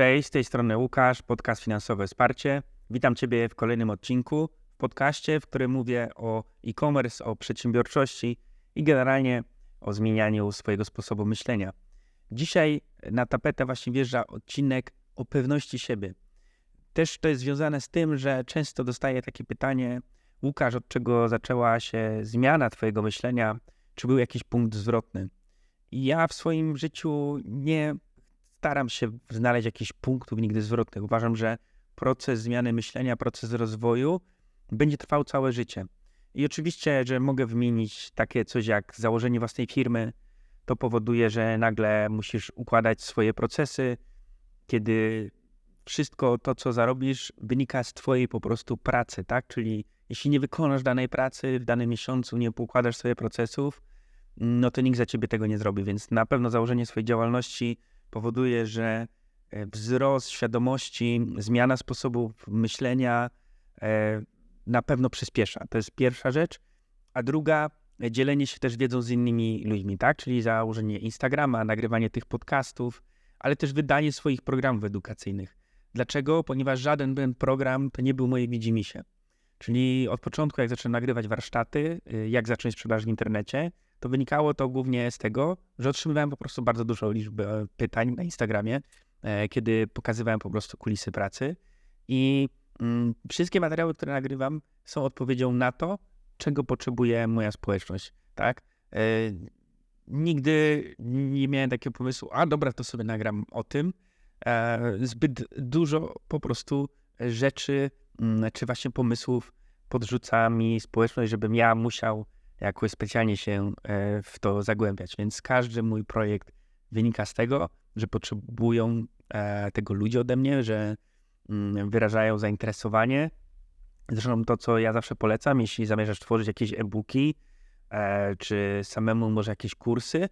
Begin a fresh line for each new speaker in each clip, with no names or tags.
Cześć, z tej strony Łukasz, podcast Finansowe Wsparcie. Witam Ciebie w kolejnym odcinku, w podcaście, w którym mówię o e-commerce, o przedsiębiorczości i generalnie o zmienianiu swojego sposobu myślenia. Dzisiaj na tapetę właśnie wjeżdża odcinek o pewności siebie. Też to jest związane z tym, że często dostaję takie pytanie, Łukasz, od czego zaczęła się zmiana Twojego myślenia? Czy był jakiś punkt zwrotny? I ja w swoim życiu nie staram się znaleźć jakichś punktów nigdy zwrotnych. Uważam, że proces zmiany myślenia, proces rozwoju będzie trwał całe życie. I oczywiście, że mogę wymienić takie coś jak założenie własnej firmy. To powoduje, że nagle musisz układać swoje procesy, kiedy wszystko to, co zarobisz, wynika z twojej po prostu pracy, tak? Czyli jeśli nie wykonasz danej pracy w danym miesiącu, nie poukładasz sobie procesów, no to nikt za ciebie tego nie zrobi. Więc na pewno założenie swojej działalności powoduje, że e, wzrost świadomości, zmiana sposobu myślenia e, na pewno przyspiesza. To jest pierwsza rzecz. A druga, dzielenie się też wiedzą z innymi ludźmi, tak? Czyli założenie Instagrama, nagrywanie tych podcastów, ale też wydanie swoich programów edukacyjnych. Dlaczego? Ponieważ żaden ten program to nie był moje widzimisię. Czyli od początku, jak zacząłem nagrywać warsztaty, jak zacząć sprzedaż w internecie, to wynikało to głównie z tego, że otrzymywałem po prostu bardzo dużo liczby e, pytań na Instagramie, e, kiedy pokazywałem po prostu kulisy pracy. I mm, wszystkie materiały, które nagrywam, są odpowiedzią na to, czego potrzebuje moja społeczność. Tak? E, nigdy nie miałem takiego pomysłu, a dobra, to sobie nagram o tym. Zbyt dużo po prostu rzeczy, mm, czy właśnie pomysłów podrzuca mi społeczność, żebym ja musiał jakoś specjalnie się e, w to zagłębiać. Więc każdy mój projekt wynika z tego, że potrzebują e, tego ludzie ode mnie, że mm, wyrażają zainteresowanie. Zresztą to, co ja zawsze polecam, jeśli zamierzasz tworzyć jakieś e-booki, e, czy samemu może jakieś kursy,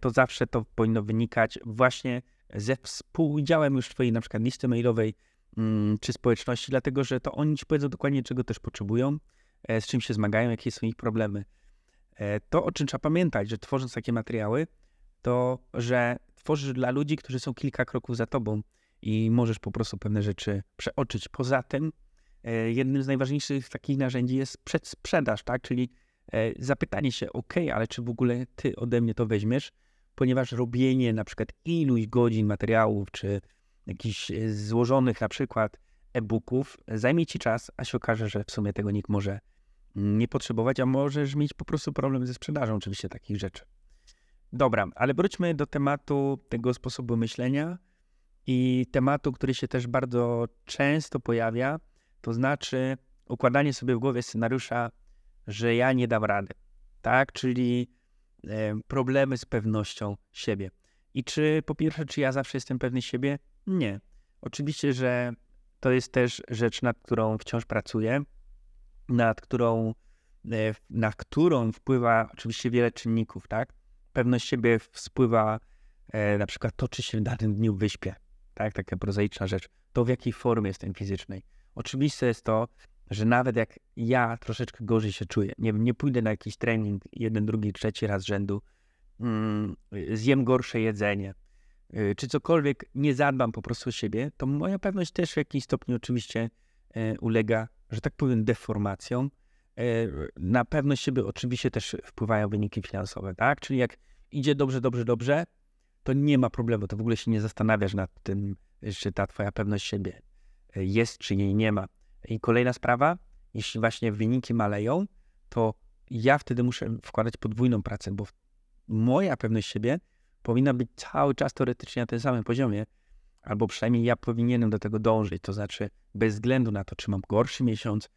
to zawsze to powinno wynikać właśnie ze współudziałem już twojej na przykład listy mailowej mm, czy społeczności, dlatego że to oni ci powiedzą dokładnie, czego też potrzebują z czym się zmagają, jakie są ich problemy. E, to, o czym trzeba pamiętać, że tworząc takie materiały, to, że tworzysz dla ludzi, którzy są kilka kroków za tobą i możesz po prostu pewne rzeczy przeoczyć. Poza tym, e, jednym z najważniejszych takich narzędzi jest przedsprzedaż, tak? Czyli zapytanie się, ok, ale czy w ogóle ty ode mnie to weźmiesz? Ponieważ robienie na przykład iluś godzin materiałów, czy jakichś złożonych na przykład e-booków zajmie ci czas, a się okaże, że w sumie tego nikt może nie potrzebować, a możesz mieć po prostu problem ze sprzedażą oczywiście takich rzeczy. Dobra, ale wróćmy do tematu tego sposobu myślenia i tematu, który się też bardzo często pojawia, to znaczy układanie sobie w głowie scenariusza, że ja nie dam rady, tak? Czyli e, problemy z pewnością siebie. I czy po pierwsze, czy ja zawsze jestem pewny siebie? Nie. Oczywiście, że to jest też rzecz, nad którą wciąż pracuję, nad którą, e, na którą wpływa oczywiście wiele czynników, tak? Pewność siebie wpływa e, na przykład to, czy się w danym dniu wyśpię, tak? Taka prozaiczna rzecz. To w jakiej formie jestem fizycznej. Oczywiste jest to, że nawet jak ja troszeczkę gorzej się czuję, nie, nie pójdę na jakiś trening jeden, drugi, trzeci raz rzędu, mm, zjem gorsze jedzenie, czy cokolwiek nie zadbam po prostu o siebie, to moja pewność też w jakimś stopniu oczywiście e, ulega, że tak powiem, deformacjom. E, na pewność siebie oczywiście też wpływają wyniki finansowe, tak? Czyli jak idzie dobrze, dobrze, dobrze, to nie ma problemu, to w ogóle się nie zastanawiasz nad tym, czy ta twoja pewność siebie e, jest, czy jej nie ma. I kolejna sprawa, jeśli właśnie wyniki maleją, to ja wtedy muszę wkładać podwójną pracę, bo moja pewność siebie powinna być cały czas teoretycznie na tym samym poziomie, albo przynajmniej ja powinienem do tego dążyć. To znaczy, bez względu na to, czy mam gorszy miesiąc,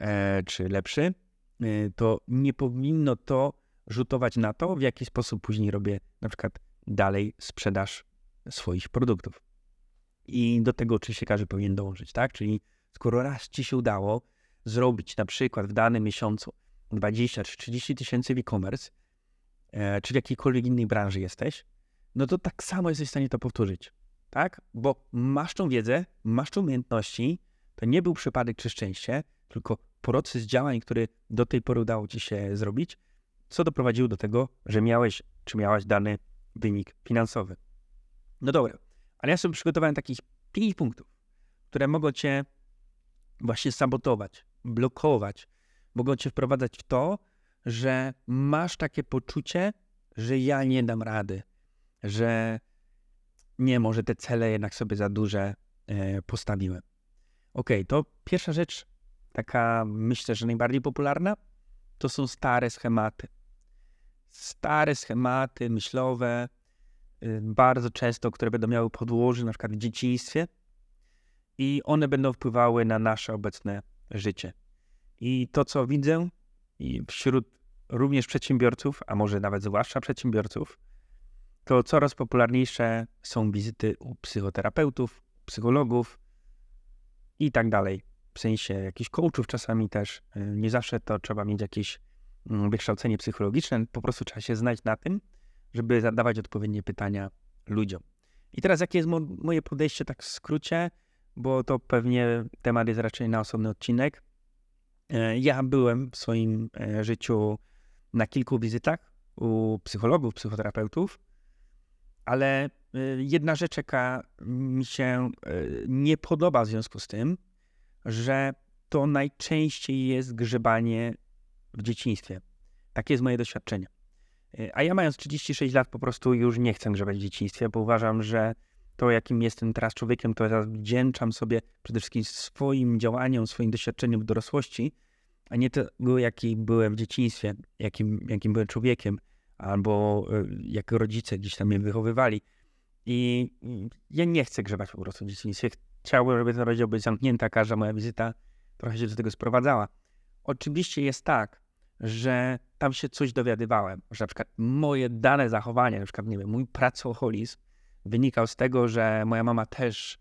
e, czy lepszy, e, to nie powinno to rzutować na to, w jaki sposób później robię na przykład dalej sprzedaż swoich produktów. I do tego oczywiście każdy powinien dążyć, tak? Czyli skoro raz ci się udało zrobić na przykład w danym miesiącu 20 czy 30 tysięcy w e-commerce, e, czy w jakiejkolwiek innej branży jesteś, no to tak samo jesteś w stanie to powtórzyć. Tak? Bo masz tą wiedzę, masz tą umiejętności, to nie był przypadek czy szczęście, tylko proces działań, który do tej pory udało ci się zrobić, co doprowadziło do tego, że miałeś czy miałaś dany wynik finansowy. No dobra, Ale ja sobie przygotowałem takich pięć punktów, które mogą cię właśnie sabotować, blokować, mogą cię wprowadzać w to, że masz takie poczucie, że ja nie dam rady, że nie, może te cele jednak sobie za duże e, postawiłem. Ok, to pierwsza rzecz, taka myślę, że najbardziej popularna, to są stare schematy. Stare schematy myślowe, y, bardzo często, które będą miały podłoże na przykład w dzieciństwie i one będą wpływały na nasze obecne życie. I to, co widzę i wśród również przedsiębiorców, a może nawet zwłaszcza przedsiębiorców, to coraz popularniejsze są wizyty u psychoterapeutów, psychologów i tak dalej. W sensie jakichś coachów czasami też. Y, nie zawsze to trzeba mieć jakieś mm, wykształcenie psychologiczne, po prostu trzeba się znać na tym, żeby zadawać odpowiednie pytania ludziom. I teraz jakie jest mo moje podejście tak w skrócie, bo to pewnie temat jest raczej na osobny odcinek. E, ja byłem w swoim e, życiu na kilku wizytach u psychologów, psychoterapeutów, ale e, jedna rzecz, jaka mi się nie podoba w związku z tym, że to najczęściej jest grzebanie w dzieciństwie. Takie jest moje doświadczenie. A ja mając 36 lat po prostu już nie chcę grzebać w dzieciństwie, bo uważam, że to, jakim jestem teraz człowiekiem, to ja wdzięczam sobie przede wszystkim swoim działaniom, swoim doświadczeniem w dorosłości, a nie tego, jaki byłem w dzieciństwie, jakim, jakim byłem człowiekiem, albo e, jak rodzice gdzieś tam mnie wychowywali. I ja nie chcę grzebać po prostu w dzieciństwie. Chciałbym, żeby ten rozdział był zamknięty, każda moja wizyta trochę się do tego sprowadzała. Oczywiście jest tak, że tam się coś dowiadywałem, że na przykład moje dane zachowanie, na przykład, nie wiem, mój pracoholizm wynikał z tego, że moja mama też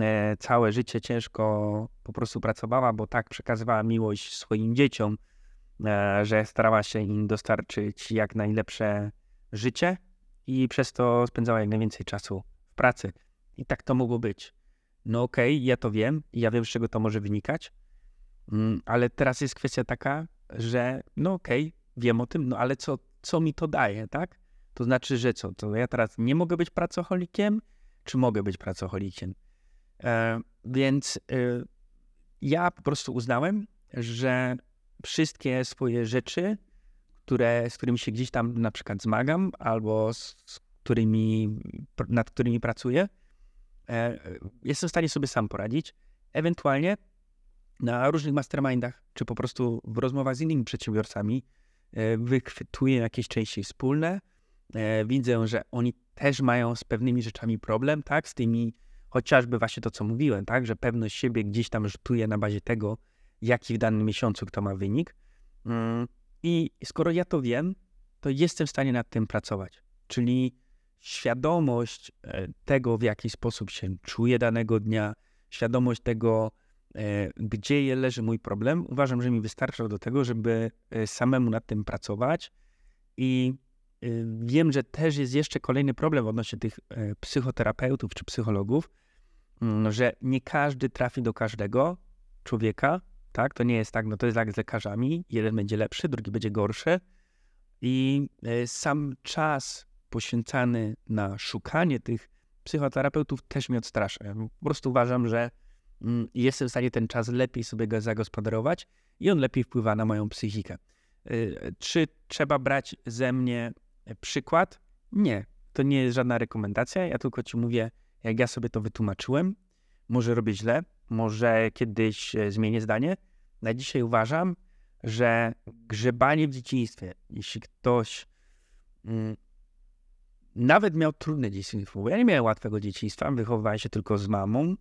E, całe życie ciężko po prostu pracowała, bo tak przekazywała miłość swoim dzieciom, że starała się im dostarczyć jak najlepsze życie i przez to spędzała jak najwięcej czasu w pracy. I tak to mogło być. No okej, okay, ja to wiem ja wiem, z czego to może wynikać, mm, ale teraz jest kwestia taka, że no okej, okay, wiem o tym, no ale co, co mi to daje, tak? To znaczy, że co, to ja teraz nie mogę być pracocholikiem, czy mogę być pracocholikiem? E, więc e, ja po prostu uznałem, że wszystkie swoje rzeczy, które, z którymi się gdzieś tam na przykład zmagam, albo z, z którymi, nad którymi pracuję, e, jestem w stanie sobie sam poradzić. Ewentualnie na różnych mastermindach, czy po prostu w rozmowach z innymi przedsiębiorcami wychwytuję jakieś części wspólne. Widzę, że oni też mają z pewnymi rzeczami problem, tak, z tymi chociażby właśnie to, co mówiłem, tak, że pewność siebie gdzieś tam rzutuje na bazie tego, jaki w danym miesiącu kto ma wynik. Mm, I skoro ja to wiem, to jestem w stanie nad tym pracować. Czyli świadomość e, tego, w jaki sposób się czuję danego dnia, świadomość tego, e, gdzie leży mój problem, uważam, że mi wystarcza do tego, żeby e, samemu nad tym pracować. I wiem, że też jest jeszcze kolejny problem odnośnie tych psychoterapeutów czy psychologów, Mm, że nie każdy trafi do każdego człowieka, tak? To nie jest tak, no to jest jak z lekarzami. Jeden będzie lepszy, drugi będzie gorszy. I e, sam czas poświęcany na szukanie tych psychoterapeutów też mnie odstrasza. Po prostu uważam, że mm, jestem w stanie ten czas lepiej sobie go zagospodarować i on lepiej wpływa na moją psychikę. E, czy trzeba brać ze mnie przykład? Nie, to nie jest żadna rekomendacja. Ja tylko ci mówię, jak ja sobie to wytłumaczyłem, może robię źle, może kiedyś e, zmienię zdanie. Na dzisiaj uważam, że grzebanie w dzieciństwie, jeśli ktoś mm, nawet miał trudne dzieciństwo, bo ja nie miałem łatwego dzieciństwa, wychowywałem się tylko z mamą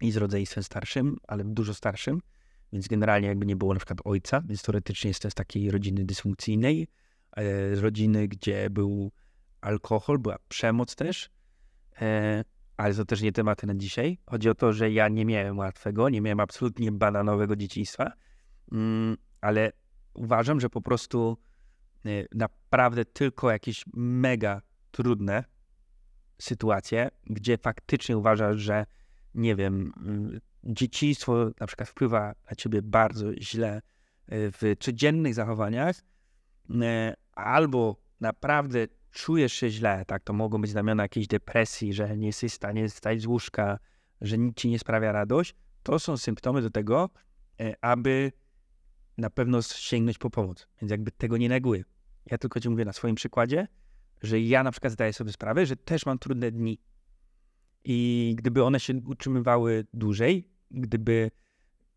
i z rodzeństwem starszym, ale dużo starszym, więc generalnie jakby nie było na przykład ojca, więc teoretycznie jestem z takiej rodziny dysfunkcyjnej, e, rodziny, gdzie był alkohol, była przemoc też, e, ale to też nie tematy na dzisiaj. Chodzi o to, że ja nie miałem łatwego, nie miałem absolutnie bananowego dzieciństwa, mm, ale uważam, że po prostu y, naprawdę tylko jakieś mega trudne sytuacje, gdzie faktycznie uważasz, że nie wiem, y, dzieciństwo na przykład wpływa na ciebie bardzo źle y, w codziennych zachowaniach, albo naprawdę czujesz się źle, tak, to mogą być znamiona jakiejś depresji, że nie jesteś w stanie wstać z łóżka, że nic ci nie sprawia radość, to są symptomy do tego, e, aby na pewno sięgnąć po pomoc. Więc jakby tego nie neguję. Ja tylko ci mówię na swoim przykładzie, że ja na przykład zdaję sobie sprawę, że też mam trudne dni. I gdyby one się utrzymywały dłużej, gdyby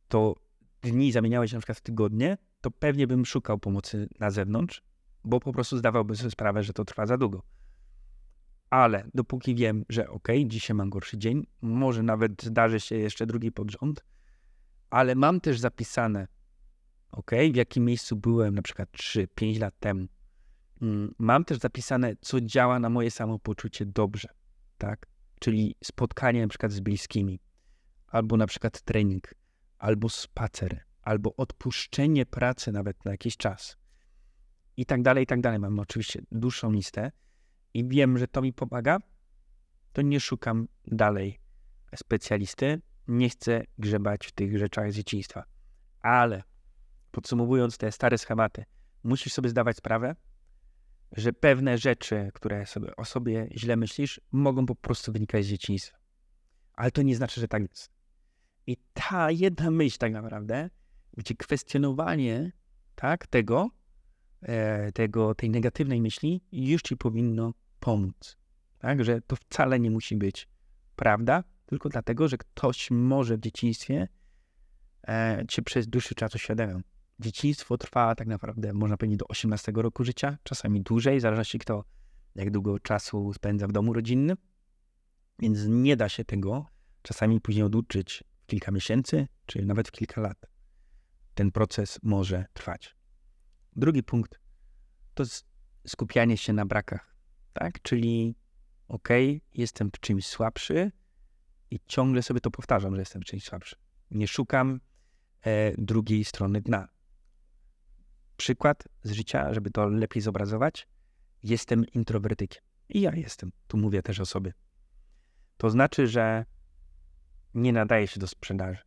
to dni zamieniały się na przykład w tygodnie, to pewnie bym szukał pomocy na zewnątrz, bo po prostu zdawałbym sobie sprawę, że to trwa za długo. Ale dopóki wiem, że ok, dzisiaj mam gorszy dzień, może nawet zdarzy się jeszcze drugi pod rząd, ale mam też zapisane, ok, w jakim miejscu byłem na przykład 3-5 lat temu. Mm, mam też zapisane, co działa na moje samopoczucie dobrze, tak? Czyli spotkanie na przykład z bliskimi, albo na przykład trening, albo spacer, albo odpuszczenie pracy nawet na jakiś czas i tak dalej, i tak dalej. Mam oczywiście dłuższą listę i wiem, że to mi pomaga, to nie szukam dalej specjalisty, nie chcę grzebać w tych rzeczach z dzieciństwa. Ale podsumowując te stare schematy, musisz sobie zdawać sprawę, że pewne rzeczy, które sobie, o sobie źle myślisz, mogą po prostu wynikać z dzieciństwa. Ale to nie znaczy, że tak jest. I ta jedna myśl tak naprawdę, gdzie kwestionowanie tak, tego, tego, tej negatywnej myśli już ci powinno pomóc. Tak, że to wcale nie musi być prawda, tylko dlatego, że ktoś może w dzieciństwie e, cię przez dłuższy czas uświadamiał. Dzieciństwo trwa tak naprawdę, można powiedzieć, do 18 roku życia, czasami dłużej, zależy się kto jak długo czasu spędza w domu rodzinnym, więc nie da się tego czasami później oduczyć w kilka miesięcy, czy nawet w kilka lat. Ten proces może trwać. Drugi punkt to skupianie się na brakach, tak? Czyli ok, jestem w czymś słabszy i ciągle sobie to powtarzam, że jestem w czymś słabszy. Nie szukam e, drugiej strony dna. Przykład z życia, żeby to lepiej zobrazować. Jestem introwertykiem. I ja jestem. Tu mówię też o sobie. To znaczy, że nie nadaje się do sprzedaży.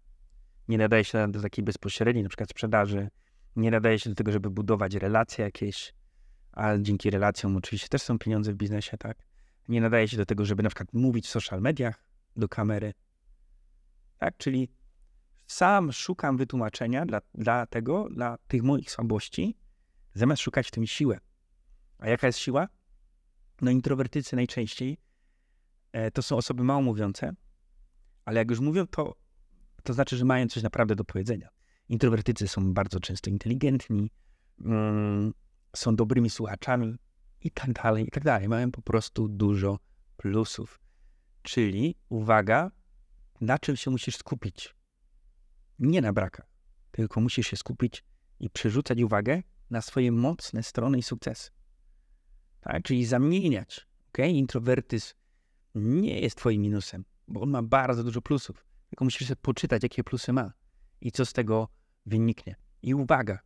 Nie nadaje się do takiej bezpośredniej, na przykład sprzedaży. Nie nadaje się do tego, żeby budować relacje jakieś, ale dzięki relacjom oczywiście też są pieniądze w biznesie, tak? Nie nadaje się do tego, żeby na przykład mówić w social mediach do kamery. Tak, czyli sam szukam wytłumaczenia dla, dla tego, dla tych moich słabości, zamiast szukać w tym siłę. A jaka jest siła? No introwertycy najczęściej e, to są osoby mało mówiące, ale jak już mówią, to, to znaczy, że mają coś naprawdę do powiedzenia. Introwertycy są bardzo często inteligentni, mm, są dobrymi słuchaczami i tak dalej, i tak dalej. Mają po prostu dużo plusów. Czyli, uwaga, na czym się musisz skupić? Nie na brakach, tylko musisz się skupić i przerzucać uwagę na swoje mocne strony i sukcesy. Tak? Czyli zamieniać. Okay? Introwertyzm nie jest twoim minusem bo on ma bardzo dużo plusów. Tylko musisz sobie poczytać, jakie plusy ma i co z tego wyniknie. I uwaga,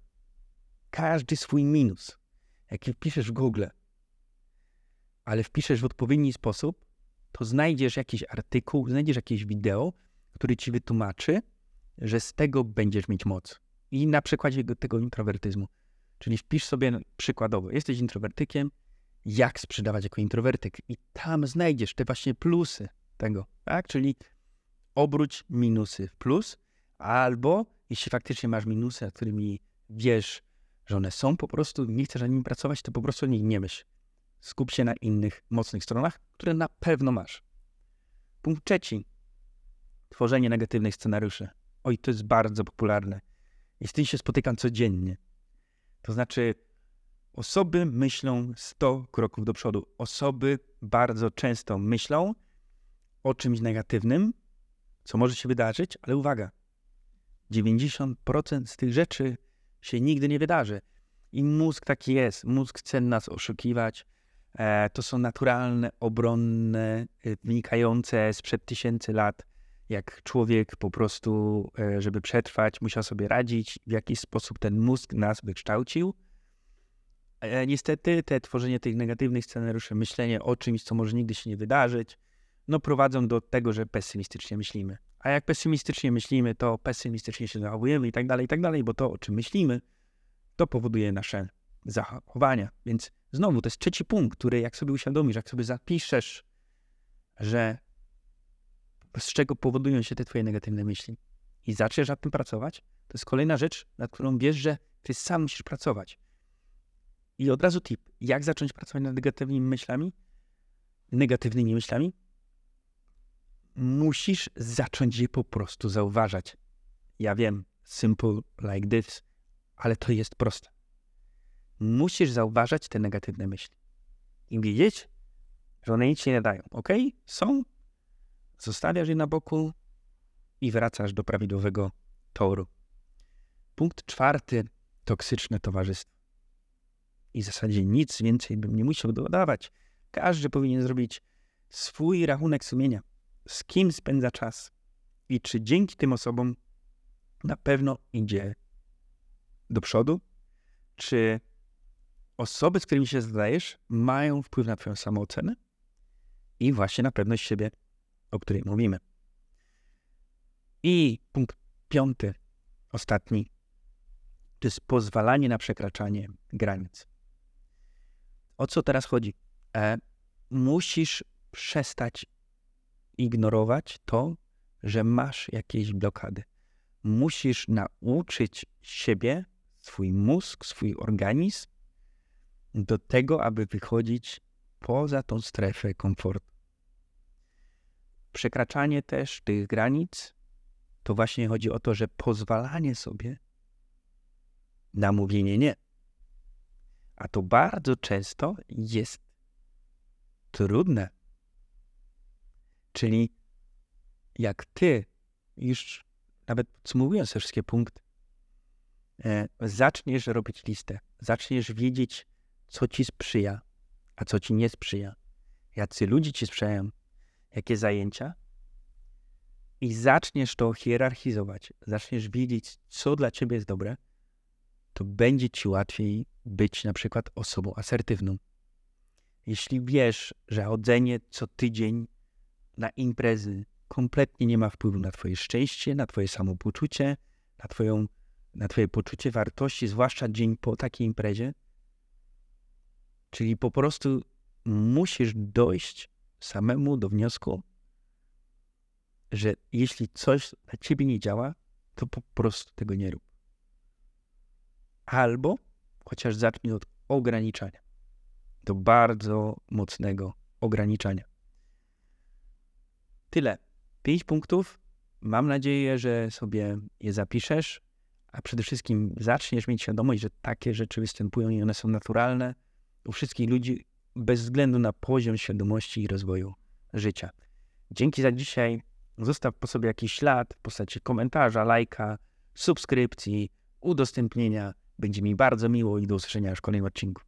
każdy swój minus, jaki wpiszesz w Google, ale wpiszesz w odpowiedni sposób, to znajdziesz jakiś artykuł, znajdziesz jakieś wideo, który ci wytłumaczy, że z tego będziesz mieć moc. I na przykładzie tego introwertyzmu. Czyli wpisz sobie przykładowo, jesteś introwertykiem, jak sprzedawać jako introwertyk i tam znajdziesz te właśnie plusy, tego, tak? Czyli obróć minusy w plus, albo jeśli faktycznie masz minusy, nad którymi wiesz, że one są po prostu, nie chcesz na nimi pracować, to po prostu o nich nie myśl. Skup się na innych mocnych stronach, które na pewno masz. Punkt trzeci. Tworzenie negatywnych scenariuszy. Oj, to jest bardzo popularne. I z tym się spotykam codziennie. To znaczy, osoby myślą 100 kroków do przodu. Osoby bardzo często myślą, o czymś negatywnym, co może się wydarzyć, ale uwaga, 90% z tych rzeczy się nigdy nie wydarzy. I mózg taki jest. Mózg chce nas oszukiwać. E, to są naturalne, obronne, e, wynikające sprzed tysięcy lat, jak człowiek po prostu, e, żeby przetrwać, musiał sobie radzić, w jaki sposób ten mózg nas wykształcił. Niestety, te tworzenie tych negatywnych scenariuszy, myślenie o czymś, co może nigdy się nie wydarzyć, no prowadzą do tego, że pesymistycznie myślimy. A jak pesymistycznie myślimy, to pesymistycznie się zachowujemy i tak dalej, i tak dalej, bo to, o czym myślimy, to powoduje nasze zachowania. Więc Znowu, to jest trzeci punkt, który jak sobie uświadomisz, jak sobie zapiszesz, że z czego powodują się te twoje negatywne myśli i zaczniesz nad tym pracować, to jest kolejna rzecz, nad którą wiesz, że ty sam musisz pracować. I od razu tip, jak zacząć pracować nad negatywnymi myślami? Negatywnymi myślami? Musisz zacząć je po prostu zauważać. Ja wiem, simple like this, ale to jest proste. Musisz zauważać te negatywne myśli i wiedzieć, że one nic się nie dają. Ok? Są, zostawiasz je na boku i wracasz do prawidłowego toru. Punkt czwarty. Toksyczne towarzystwo. I w zasadzie nic więcej bym nie musiał dodawać. Każdy powinien zrobić swój rachunek sumienia. Z kim spędza czas i czy dzięki tym osobom na pewno idzie do przodu, czy osoby, z którymi się zadajesz, mają wpływ na Twoją samoocenę i właśnie na pewność siebie, o której mówimy. I punkt piąty, ostatni, to jest pozwalanie na przekraczanie granic. O co teraz chodzi? E, musisz przestać ignorować to, że masz jakieś blokady. Musisz nauczyć siebie, swój mózg, swój organizm do tego, aby wychodzić poza tą strefę komfortu. Przekraczanie też tych granic to właśnie chodzi o to, że pozwalanie sobie na mówienie nie. A to bardzo często jest trudne. Czyli jak ty, już nawet podsumowując te wszystkie punkty, e, zaczniesz robić listę, zaczniesz wiedzieć, co ci sprzyja, a co ci nie sprzyja, jacy ludzie ci sprzyjają, jakie zajęcia, i zaczniesz to hierarchizować, zaczniesz wiedzieć, co dla ciebie jest dobre, to będzie ci łatwiej być na przykład osobą asertywną. Jeśli wiesz, że chodzenie co tydzień na imprezy kompletnie nie ma wpływu na twoje szczęście, na twoje samopoczucie, na, twoją, na twoje poczucie wartości, zwłaszcza dzień po takiej imprezie, czyli po prostu musisz dojść samemu do wniosku, że jeśli coś dla ciebie nie działa, to po prostu tego nie rób. Albo chociaż zacznij od ograniczania. Do bardzo mocnego ograniczania. Tyle. Pięć punktów. Mam nadzieję, że sobie je zapiszesz, a przede wszystkim zaczniesz mieć świadomość, że takie rzeczy występują i one są naturalne u wszystkich ludzi bez względu na poziom świadomości i rozwoju życia. Dzięki za dzisiaj. Zostaw po sobie jakiś ślad w postaci komentarza, lajka, subskrypcji, udostępnienia. Będzie mi bardzo miło i do usłyszenia w kolejnym odcinku.